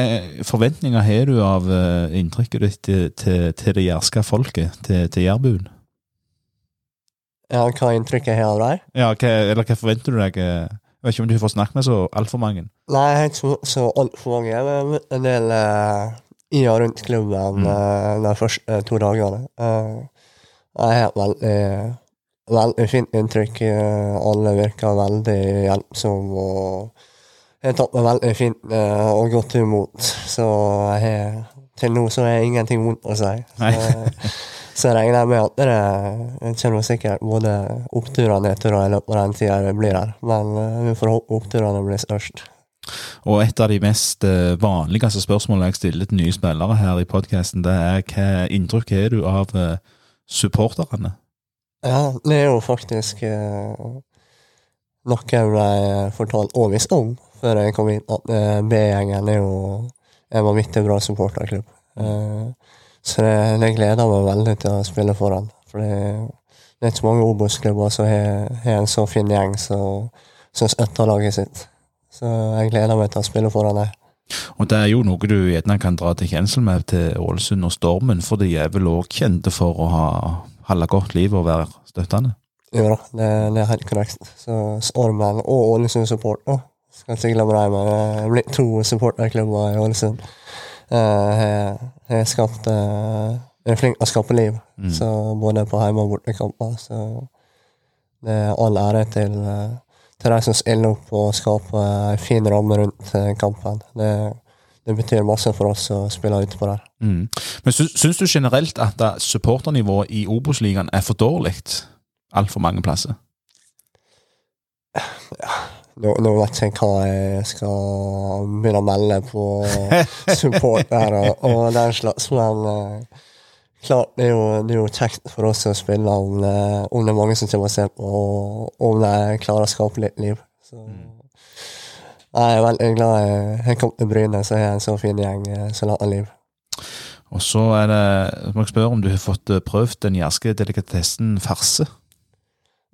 [SPEAKER 1] forventninger har du av eh, inntrykket ditt til, til, til det jærske folket, til, til jærbuen?
[SPEAKER 6] ja hva inntrykket jeg har av deg?
[SPEAKER 1] Ja, hva, eller hva forventer du deg? eh, Jeg vet ikke om du får snakket med så altfor mange.
[SPEAKER 6] Nei, jeg har ikke så, altfor mange. Jeg har en del uh, i og rundt klubben
[SPEAKER 1] Mm.
[SPEAKER 6] uh, de første to dagene. Uh, jeg har et veldig, veldig fint inntrykk. Eh, alle virker veldig hjelpsomme og har tatt meg veldig fint eh, og godt imot. Så jeg til nå så er ingenting vondt å si. Så, så jeg regner med at det kommer sikkert både oppturer og nedturer i løpet av den tida jeg blir her. Men eh, vi får håpe oppturene blir størst.
[SPEAKER 1] Og et av de mest eh, vanligste spørsmålene jeg stiller til nye spillere her i podkasten, det er hva inntrykk har du av supporterne?
[SPEAKER 6] Ja, det er jo faktisk noe jeg ble fortalt og visst om før jeg kom inn, at eh, B-gjengen er jo en vanvittig bra supporterklubb. Eh, så det, det gleder meg veldig til å spille for den. For det, det er ikke mange Obos-klubber som har en så fin gjeng som støtter laget sitt. Så jeg gleder meg til å spille for jeg.
[SPEAKER 1] Og det er jo noe du gjerne kan dra til kjensel med til Ålesund og Stormen, for de er vel òg kjente for å ha holde godt liv og være støttende?
[SPEAKER 6] Jo da, det, det er helt korrekt. Så Stormen og Ålesund Support da. Skal ikke glemme deg, men det blitt to supporterklubber i Ålesund. Jeg har skapt eh, Er flink til å skape liv,
[SPEAKER 1] Mm.
[SPEAKER 6] så både på hjemme- og bortekamper. Så det er all ære til, eh, til de som stiller opp og skaper en fin ramme rundt eh, kampen. Det, det betyr masse for oss å spille utpå der.
[SPEAKER 1] Mm. Men sy syns du generelt at supporternivået i Obos-ligaen er for dårlig altfor mange plasser?
[SPEAKER 6] Nå, nå vet jeg ikke hva jeg skal begynne å melde på support der og, og den slags, men uh, klart det er, jo, det er jo kjekt for oss å spille om om det er mange som kommer og ser på, og om de klarer å skape litt liv. Så, jeg er veldig glad jeg har kommet til Bryne, så har jeg en så fin gjeng eh, som lager liv.
[SPEAKER 1] Og så er det, må jeg spørre om du har fått eh, prøvd den jærske delikatessen farse?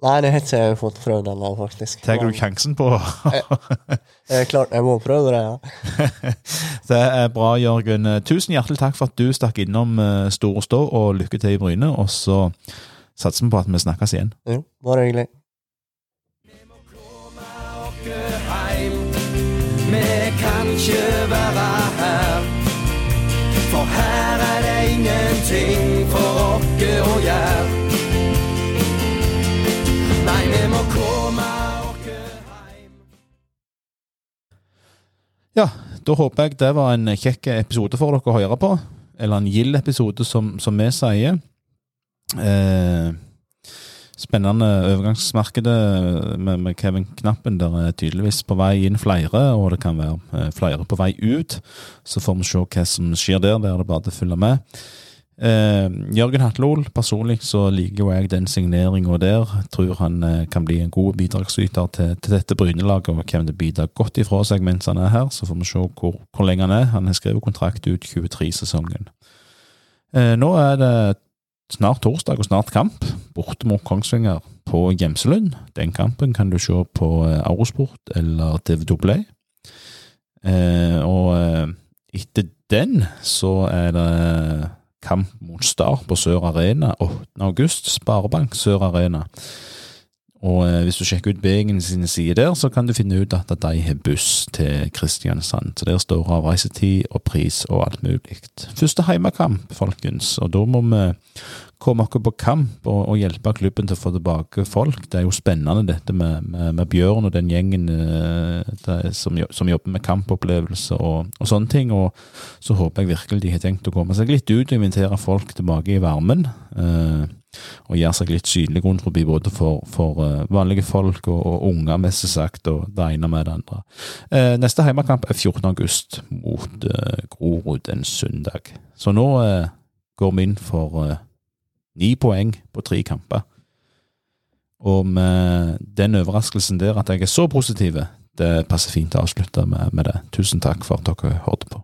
[SPEAKER 6] Nei, det har ikke jeg fått prøvd ennå, faktisk.
[SPEAKER 1] Tar du
[SPEAKER 6] Men
[SPEAKER 1] sjansen på
[SPEAKER 6] Det er klart jeg må prøve det, ja.
[SPEAKER 1] Det er bra, Jørgen. Tusen hjertelig takk for at du stakk innom eh, Store Stå, og lykke til i Bryne. Og så satser vi på at vi snakkes igjen.
[SPEAKER 6] Jo, bare hyggelig.
[SPEAKER 2] heim. Vi kan ikke være her. For her er det ingenting for åkke å gjøre. Vi må komme oss heim.
[SPEAKER 1] Ja, da håper jeg det var en kjekk episode for dere å høre på. Eller en gild episode, som, som vi sier. Eh, spennende overgangsmarkedet med, med Kevin Knappen. Der er tydeligvis på vei inn flere, og det kan være eh, flere på vei ut. Så får vi se hva som skjer der. Der er det bare til å følge med. Eh, Jørgen Hatlol, personlig så liker jo jeg den signeringa der. Tror han eh, kan bli en god bidragsyter til, til dette Brynelaget og hvem det bidrar godt ifra seg mens han er her. Så får vi se hvor, hvor lenge han er. Han har skrevet kontrakt ut 23-sesongen. Eh, nå er det snart torsdag og snart kamp. Borte mot Kongsvinger på Gjemselund. Den kampen kan du se på eh, Eurosport eller TV2 Eh, og eh, etter den så er det kamp mot Star på Sør Arena 8. august. Sparebank Sør Arena. Og eh, hvis du sjekker ut Begen sine sider der, så kan du finne ut at de har buss til Kristiansand. Så der står avreisetid og pris og alt mulig. Første heimekamp, folkens, og da må vi komme oss på kamp og, og hjelpe klubben til å få tilbake folk. Det er jo spennende dette med, med, med Bjørn og den gjengen eh, det, som, som jobber med kampopplevelser og, og sånne ting. Og så håper jeg virkelig de har tenkt å komme seg litt ut og invitere folk tilbake i varmen. Eh, og gjøre seg litt synlig rundt forbi både for, for eh, vanlige folk og, og unger, mest sagt, og det ene med det andre. Eh, neste heimekamp er 14. august mot eh, Grorud en søndag. Så nå eh, går vi inn for eh, ni poeng på tre kamper. Og med den overraskelsen der at jeg er så positiv, det passer fint å avslutte med, med det. Tusen takk for at dere hørte på.